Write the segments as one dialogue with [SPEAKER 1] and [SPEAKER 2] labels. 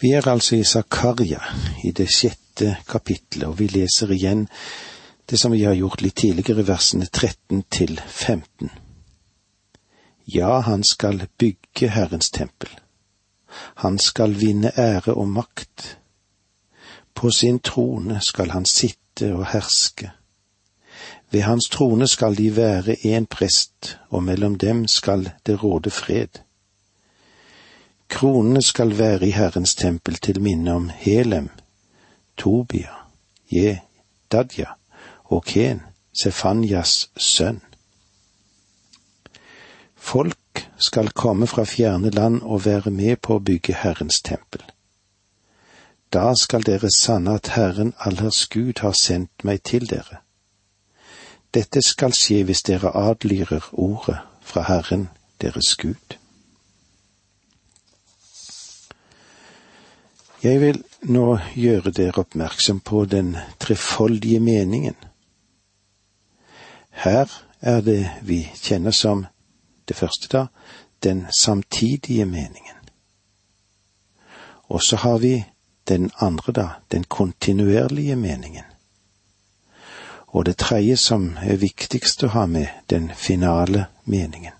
[SPEAKER 1] Vi er altså i Zakaria, i det sjette kapittelet, og vi leser igjen det som vi har gjort litt tidligere, versene 13 til 15. Ja, han skal bygge Herrens tempel. Han skal vinne ære og makt. På sin trone skal han sitte og herske. Ved hans trone skal de være én prest, og mellom dem skal det råde fred. Kronene skal være i Herrens tempel til minne om Helem, Tobia, Jedadja og Ken, Sefanjas sønn. Folk skal komme fra fjerne land og være med på å bygge Herrens tempel. Da skal dere sanne at Herren allers Gud har sendt meg til dere. Dette skal skje hvis dere adlyrer ordet fra Herren deres Gud. Jeg vil nå gjøre dere oppmerksom på den trefoldige meningen. Her er det vi kjenner som det første, da, den samtidige meningen. Og så har vi den andre, da, den kontinuerlige meningen. Og det tredje som er viktigst å ha med, den finale meningen.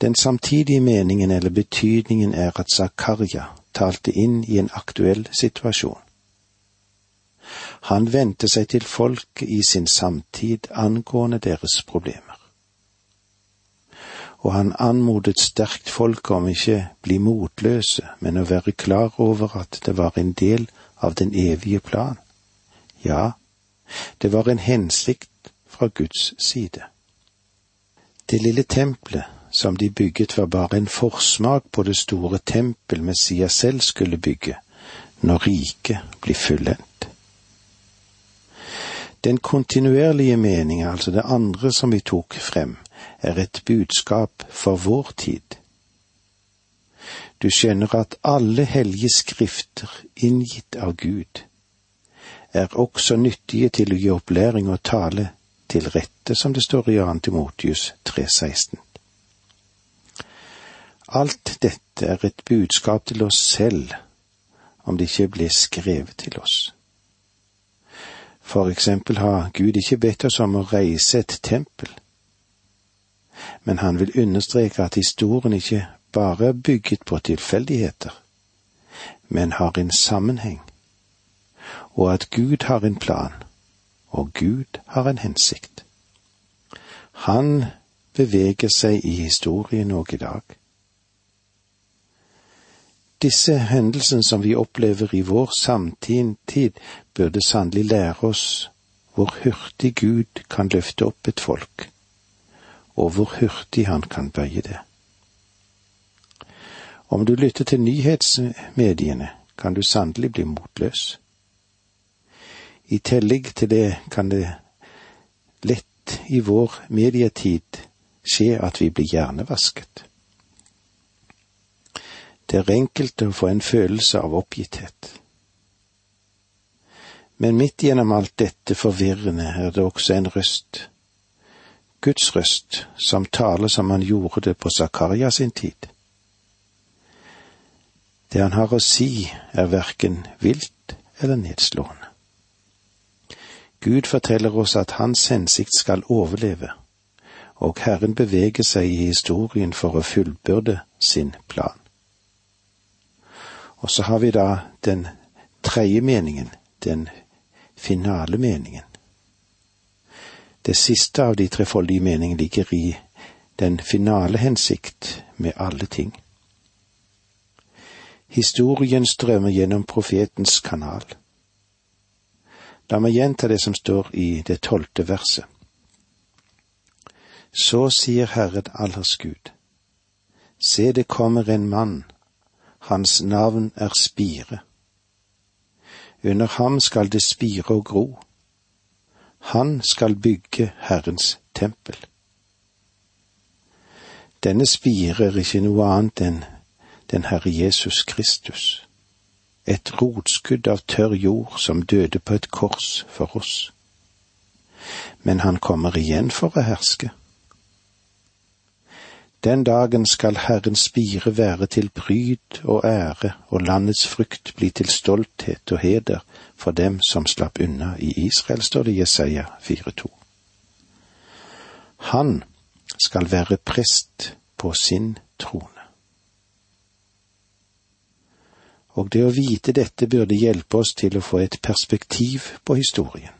[SPEAKER 1] Den samtidige meningen eller betydningen er at Zakaria talte inn i en aktuell situasjon. Han vendte seg til folk i sin samtid angående deres problemer. Og han anmodet sterkt folk om ikke bli motløse, men å være klar over at det var en del av den evige plan. Ja, det var en hensikt fra Guds side. Det lille tempelet som de bygget var bare en forsmak på det store tempel Messias selv skulle bygge, når riket blir fullendt. Den kontinuerlige meninga, altså det andre som vi tok frem, er et budskap for vår tid. Du skjønner at alle hellige skrifter inngitt av Gud er også nyttige til å gi opplæring og tale til rette, som det står i 2. Timotius 3,16. Alt dette er et budskap til oss selv, om det ikke ble skrevet til oss. For eksempel har Gud ikke bedt oss om å reise et tempel, men han vil understreke at historien ikke bare er bygget på tilfeldigheter, men har en sammenheng, og at Gud har en plan, og Gud har en hensikt. Han beveger seg i historien òg i dag. Disse hendelsene som vi opplever i vår samtid, burde sannelig lære oss hvor hurtig Gud kan løfte opp et folk, og hvor hurtig han kan bøye det. Om du lytter til nyhetsmediene, kan du sannelig bli motløs. I tillegg til det kan det lett i vår medietid skje at vi blir hjernevasket. Det er enkelt å få en følelse av oppgitthet. Men midt gjennom alt dette forvirrende er det også en røst, Guds røst, som taler som han gjorde det på Zakaria sin tid. Det han har å si, er verken vilt eller nedslående. Gud forteller oss at hans hensikt skal overleve, og Herren beveger seg i historien for å fullbyrde sin plan. Og så har vi da den tredje meningen, den finale meningen. Det siste av de trefoldige meningene ligger i den finale hensikt med alle ting. Historien strømmer gjennom profetens kanal. La meg gjenta det som står i det tolvte verset. Så sier Herren allers Gud, se det kommer en mann hans navn er Spire. Under ham skal det spire og gro. Han skal bygge Herrens tempel. Denne spire er ikke noe annet enn den Herre Jesus Kristus, et rotskudd av tørr jord som døde på et kors for oss. Men han kommer igjen for å herske. Den dagen skal Herrens spire være til pryd og ære, og landets frukt bli til stolthet og heder for dem som slapp unna i Israel, står det i Jesaja 4,2. Han skal være prest på sin trone. Og det å vite dette burde hjelpe oss til å få et perspektiv på historien.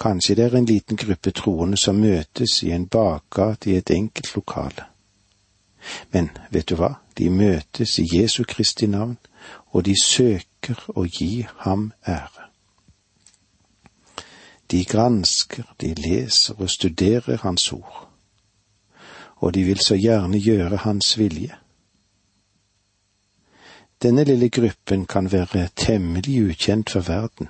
[SPEAKER 1] Kanskje det er en liten gruppe troende som møtes i en bakgate i et enkelt lokale. Men vet du hva, de møtes i Jesu Kristi navn, og de søker å gi ham ære. De gransker, de leser og studerer Hans ord, og de vil så gjerne gjøre Hans vilje. Denne lille gruppen kan være temmelig ukjent for verden,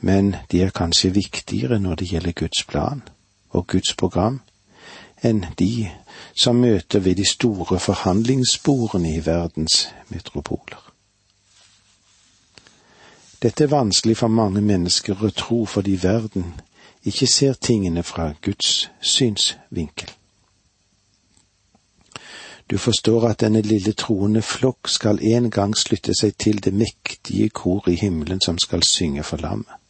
[SPEAKER 1] men de er kanskje viktigere når det gjelder Guds plan og Guds program, enn de som møter ved de store forhandlingssporene i verdens metropoler. Dette er vanskelig for mange mennesker å tro fordi verden ikke ser tingene fra Guds synsvinkel. Du forstår at denne lille troende flokk skal en gang slutte seg til det mektige kor i himmelen som skal synge for lammet.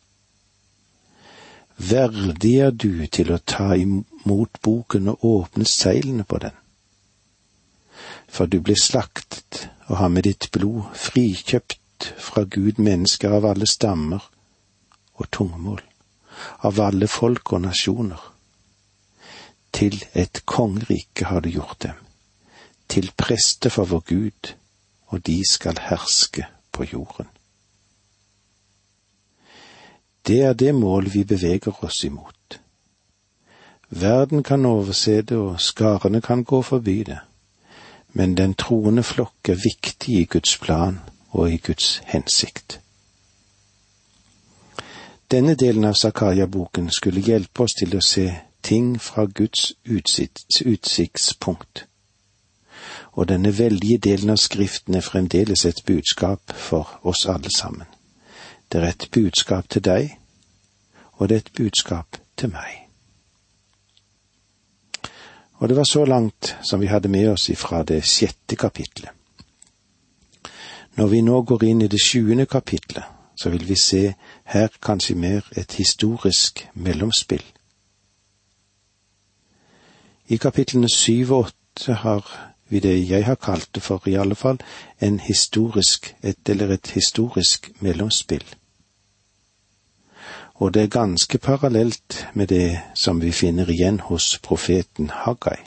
[SPEAKER 1] Verdig er du til å ta imot boken og åpne seilene på den. For du blir slaktet og har med ditt blod frikjøpt fra Gud mennesker av alle stammer og tungemål, av alle folk og nasjoner. Til et kongerike har du gjort dem til prester for vår Gud, og de skal herske på jorden. Det er det mål vi beveger oss imot. Verden kan overse det, og skarene kan gå forbi det, men den troende flokk er viktig i Guds plan og i Guds hensikt. Denne delen av Zakaria-boken skulle hjelpe oss til å se ting fra Guds utsiktspunkt og denne veldige delen av Skriften er fremdeles et budskap for oss alle sammen. Det er et budskap til deg, og det er et budskap til meg. Og det var så langt som vi hadde med oss ifra det sjette kapitlet. Når vi nå går inn i det sjuende kapitlet, så vil vi se her kanskje mer et historisk mellomspill. I kapitlene syv og åtte har vi det jeg har kalt det for, i alle fall, en historisk, et eller et historisk mellomspill. Og det er ganske parallelt med det som vi finner igjen hos profeten Haggai.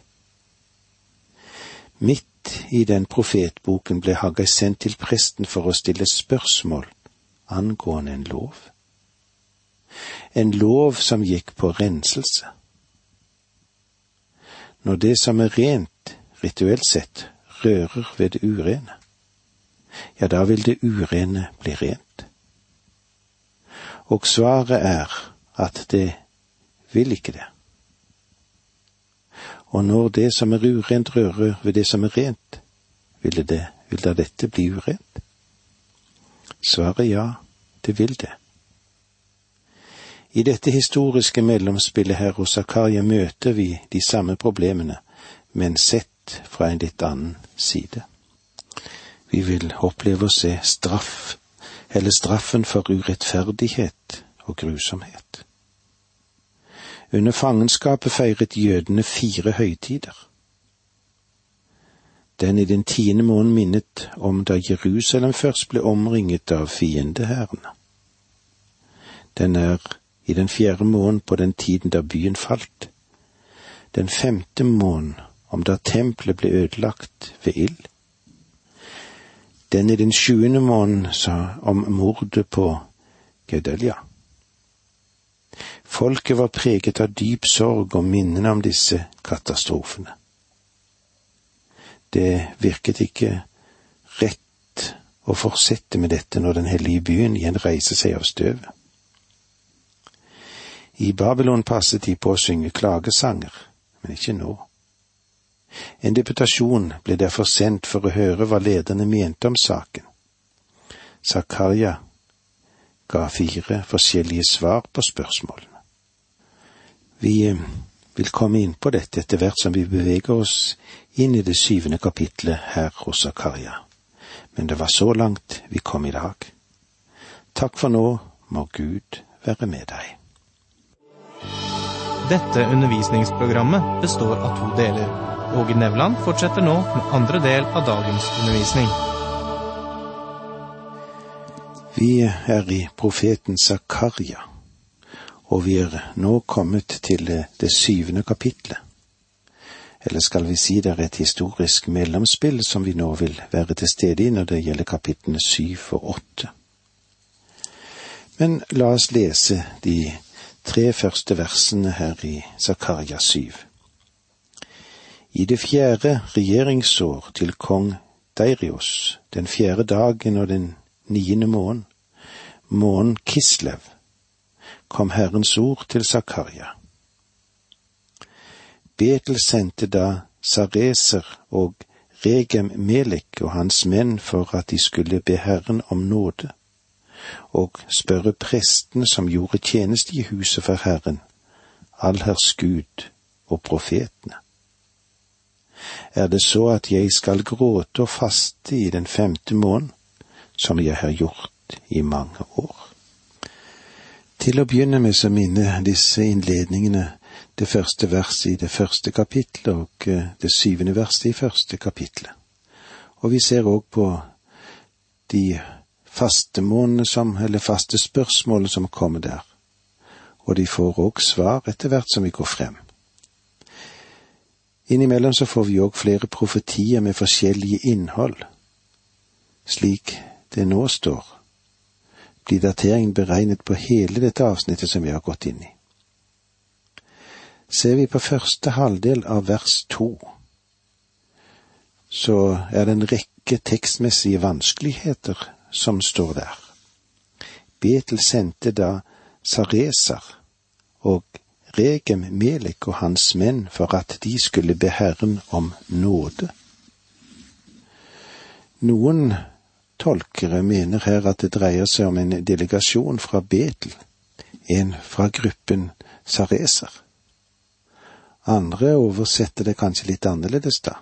[SPEAKER 1] Midt i den profetboken ble Haggai sendt til presten for å stille spørsmål angående en lov. En lov som gikk på renselse. Når det som er rent, rituelt sett rører ved det urene, ja, da vil det urene bli rent. Og svaret er at det vil ikke det. Og når det som er urent rører ved det som er rent, vil, det, vil da dette bli urent? Svaret ja, det vil det. I dette historiske mellomspillet her hos Zakaria møter vi de samme problemene, men sett fra en litt annen side. Vi vil oppleve å se straff, eller straffen for urettferdighet og grusomhet. Under fangenskapet feiret jødene fire høytider. Den i den tiende måneden minnet om da Jerusalem først ble omringet av fiendehærene. Den er i den fjerde måneden på den tiden da byen falt. Den femte måneden om da tempelet ble ødelagt ved ild. Den i den sjuende måneden sa om mordet på Gedalia. Folket var preget av dyp sorg og minnene om disse katastrofene. Det virket ikke rett å fortsette med dette når den hellige byen igjen reiser seg av støvet. I Babylon passet de på å synge klagesanger, men ikke nå. En deputasjon ble derfor sendt for å høre hva lederne mente om saken. Zakaria ga fire forskjellige svar på spørsmålene. Vi, vil komme inn på dette etter hvert som vi beveger oss inn i det syvende kapitlet her hos Zakaria. Men det var så langt vi kom i dag. Takk for nå, må Gud være med deg.
[SPEAKER 2] Dette undervisningsprogrammet består av to deler. Åge Nevland fortsetter nå med andre del av dagens undervisning.
[SPEAKER 1] Vi er i profeten Zakaria, og vi er nå kommet til det syvende kapitlet. Eller skal vi si det er et historisk mellomspill som vi nå vil være til stede i når det gjelder kapitlene syv og åtte. Men la oss lese de tre første versene her i Zakaria syv. I det fjerde regjeringsår til kong Deirios, den fjerde dagen og den niende måneden, måneden Kislev, kom Herrens ord til Zakaria. Betel sendte da Sareser og Regem Melek og hans menn for at de skulle be Herren om nåde og spørre prestene som gjorde tjeneste i huset for Herren, allherrs Gud og profetene. Er det så at jeg skal gråte og faste i den femte måneden, som jeg har gjort i mange år? Til å begynne med så minner disse innledningene det første verset i det første kapitlet og eh, det syvende verset i første kapitlet. Og vi ser òg på de fastemånedene som, eller faste spørsmålene som kommer der, og de får òg svar etter hvert som vi går frem. Innimellom så får vi òg flere profetier med forskjellige innhold. Slik det nå står, blir dateringen beregnet på hele dette avsnittet som vi har gått inn i. Ser vi på første halvdel av vers to, så er det en rekke tekstmessige vanskeligheter som står der. Betel sendte da Sareser og Regem Melek og hans menn for at de skulle be Herren om nåde. Noen tolkere mener her at det dreier seg om en delegasjon fra Betel, en fra gruppen Sareser. Andre oversetter det kanskje litt annerledes, da.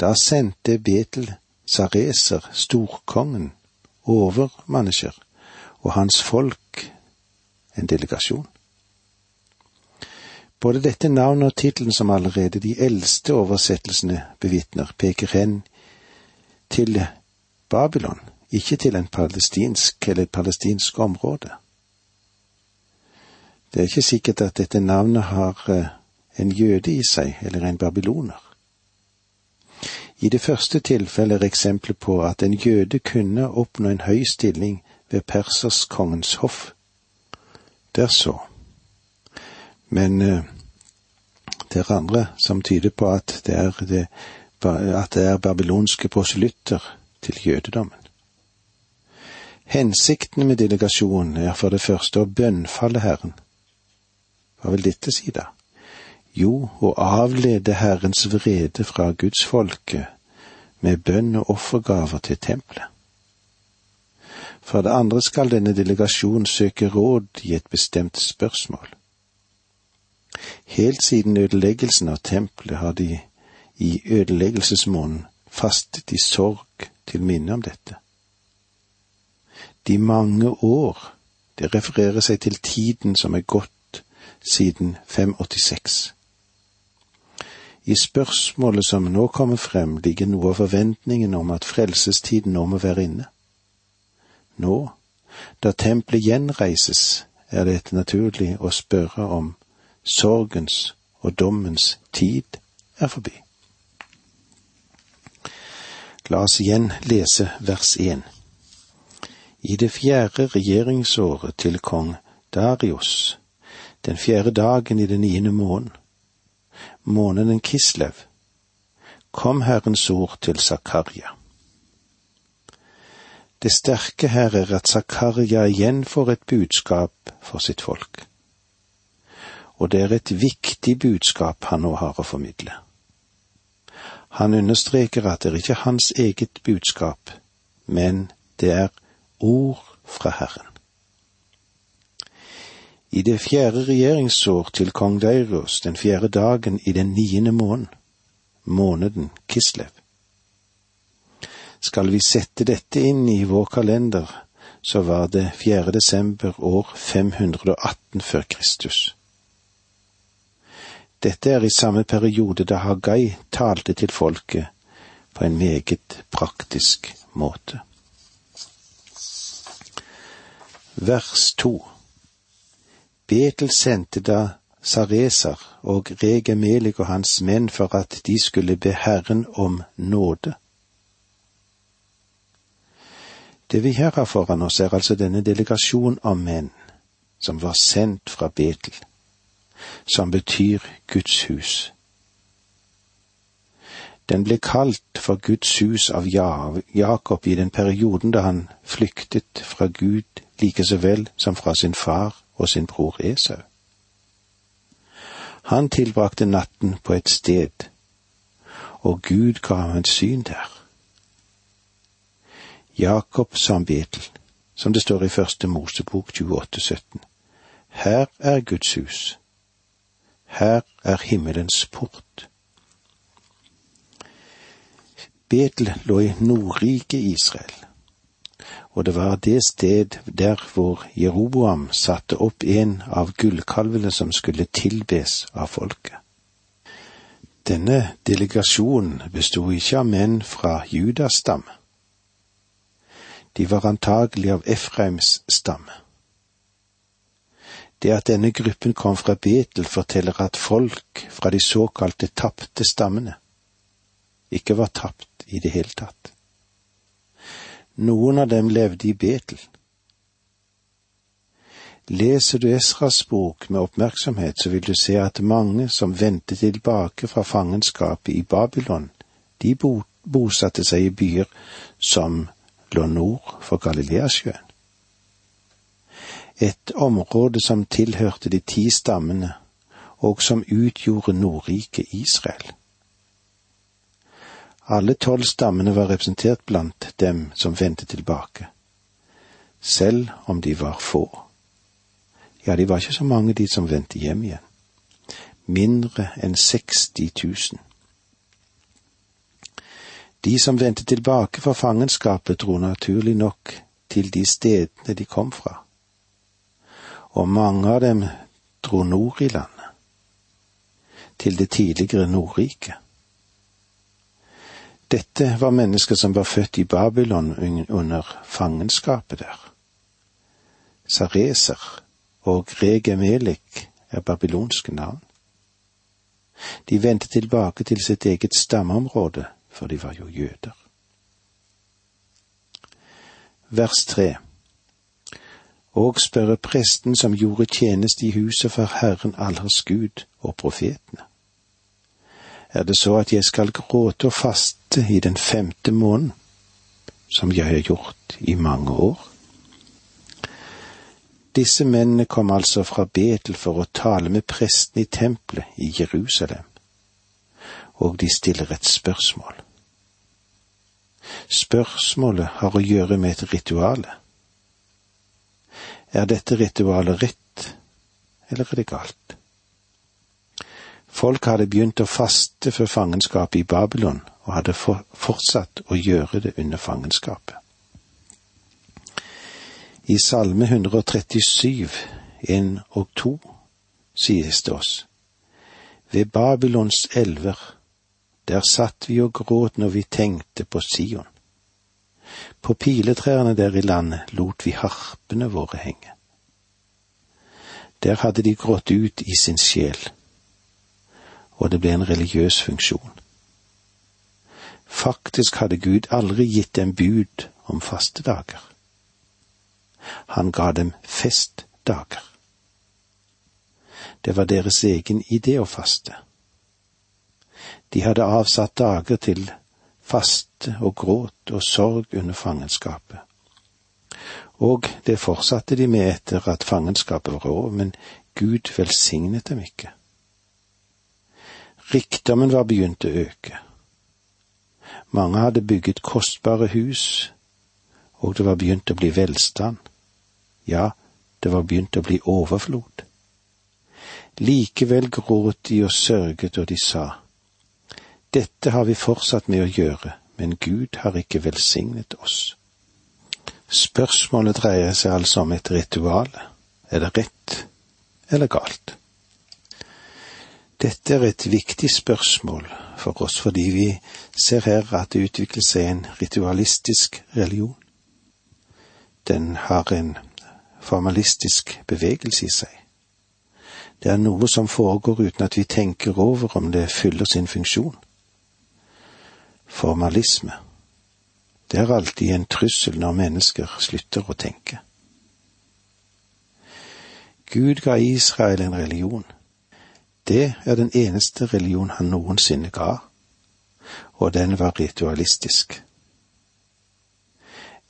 [SPEAKER 1] Da sendte Betel Sareser, storkongen, overmennesker og hans folk en delegasjon. Både dette navnet og tittelen som allerede de eldste oversettelsene bevitner, peker hen til Babylon, ikke til en palestinsk eller et palestinsk område. Det er ikke sikkert at dette navnet har eh, en jøde i seg, eller en babyloner. I det første tilfellet er eksempelet på at en jøde kunne oppnå en høy stilling ved perserskongens hoff. Det er så. Men uh, det er andre som tyder på at det er, det, at det er babylonske proselytter til jødedommen. Hensikten med delegasjonen er for det første å bønnfalle Herren. Hva vil dette si, da? Jo, å avlede Herrens vrede fra Guds folke med bønn og offergaver til tempelet. For det andre skal denne delegasjonen søke råd i et bestemt spørsmål. Helt siden ødeleggelsen av tempelet har de i ødeleggelsesmåneden fastet i sorg til minne om dette. De mange år, det refererer seg til tiden som er gått siden 586. I spørsmålet som nå kommer frem, ligger noe av forventningen om at frelsestiden nå må være inne. Nå, da tempelet gjenreises, er det naturlig å spørre om sorgens og dommens tid er forbi. La oss igjen lese vers én. I det fjerde regjeringsåret til kong Darius, den fjerde dagen i den niende måneden, måneden Kislev, kom Herrens ord til Zakaria. Det sterke her er at Zakaria igjen får et budskap for sitt folk. Og det er et viktig budskap han nå har å formidle. Han understreker at det er ikke hans eget budskap, men det er ord fra Herren. I det fjerde regjeringsår til kong Deiros, den fjerde dagen i den niende måneden, måneden Kislev. Skal vi sette dette inn i vår kalender, så var det 4. desember år 518 før Kristus. Dette er i samme periode da Hagai talte til folket på en meget praktisk måte. Vers to Betel sendte da Sareser og Regemelik og hans menn for at de skulle be Herren om nåde. Det vi her har foran oss, er altså denne delegasjon av menn som var sendt fra Betel, som betyr Guds hus. Den ble kalt for Guds hus av Jakob i den perioden da han flyktet fra Gud like så vel som fra sin far og sin bror Esau. Han tilbrakte natten på et sted, og Gud ga ham et syn der. Jakob sa Betel, som det står i første Mosebok 28, 17. Her er Guds hus. Her er himmelens port. Betel lå i Nordriket Israel, og det var det sted der hvor Jeroboam satte opp en av gullkalvene som skulle tilbes av folket. Denne delegasjonen bestod ikke av menn fra Judas stamme de var antagelig av Efraims stamme. Det at denne gruppen kom fra Betel, forteller at folk fra de såkalte tapte stammene ikke var tapt i det hele tatt. Noen av dem levde i Betel. Leser du Esras bok med oppmerksomhet, så vil du se at mange som vendte tilbake fra fangenskapet i Babylon, de bosatte seg i byer som lå nord for Galileasjøen. Et område som tilhørte de ti stammene, og som utgjorde Nordriket Israel. Alle tolv stammene var representert blant dem som vendte tilbake, selv om de var få. Ja, de var ikke så mange, de som vendte hjem igjen. Mindre enn 60 000. De som vendte tilbake fra fangenskapet, dro naturlig nok til de stedene de kom fra, og mange av dem dro nord i landet, til det tidligere Nordriket. Dette var mennesker som var født i Babylon under fangenskapet der. Sareser og Regemelik er babylonske navn. De vendte tilbake til sitt eget stammeområde, for de var jo jøder. Vers tre Og spørre presten som gjorde tjeneste i huset for Herren allers Gud og profetene. Er det så at jeg skal gråte og faste i den femte måneden, som jeg har gjort i mange år? Disse mennene kom altså fra Betel for å tale med presten i tempelet i Jerusalem, og de stiller et spørsmål. Spørsmålet har å gjøre med et rituale. Er dette ritualet rett, eller er det galt? Folk hadde begynt å faste før fangenskapet i Babylon, og hadde fortsatt å gjøre det under fangenskapet. I Salme 137, 1 og 2 sies det oss, ved Babylons elver, der satt vi og gråt når vi tenkte på Sion. På piletrærne der i landet lot vi harpene våre henge. Der hadde de grått ut i sin sjel, og det ble en religiøs funksjon. Faktisk hadde Gud aldri gitt dem bud om fastedager. Han ga dem festdager. Det var deres egen idé å faste. De hadde avsatt dager til faste og gråt og sorg under fangenskapet. Og det fortsatte de med etter at fangenskapet var over, men Gud velsignet dem ikke. Rikdommen var begynt å øke. Mange hadde bygget kostbare hus, og det var begynt å bli velstand. Ja, det var begynt å bli overflod. Likevel gråt de og sørget, og de sa, Dette har vi fortsatt med å gjøre, men Gud har ikke velsignet oss. Spørsmålet dreier seg altså om et ritual. Er det rett eller galt? Dette er et viktig spørsmål for oss fordi vi ser her at det utvikler seg en ritualistisk religion. Den har en formalistisk bevegelse i seg. Det er noe som foregår uten at vi tenker over om det fyller sin funksjon. Formalisme. Det er alltid en trussel når mennesker slutter å tenke. Gud ga Israel en religion. Det er den eneste religion han noensinne ga, og den var ritualistisk.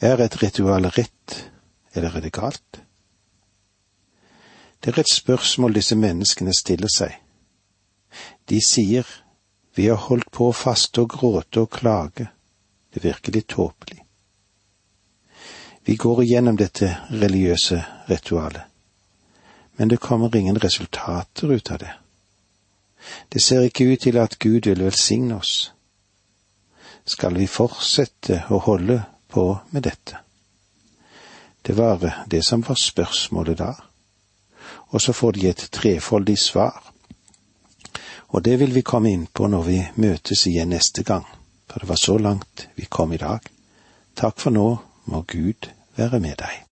[SPEAKER 1] Er et ritual rett, eller er det galt? Det er et spørsmål disse menneskene stiller seg. De sier vi har holdt på å faste og gråte og klage, det virker litt tåpelig. Vi går igjennom dette religiøse ritualet, men det kommer ingen resultater ut av det. Det ser ikke ut til at Gud vil velsigne oss. Skal vi fortsette å holde på med dette? Det var det som var spørsmålet da, og så får de et trefoldig svar. Og det vil vi komme inn på når vi møtes igjen neste gang for det var så langt vi kom i dag. Takk for nå, må Gud være med deg.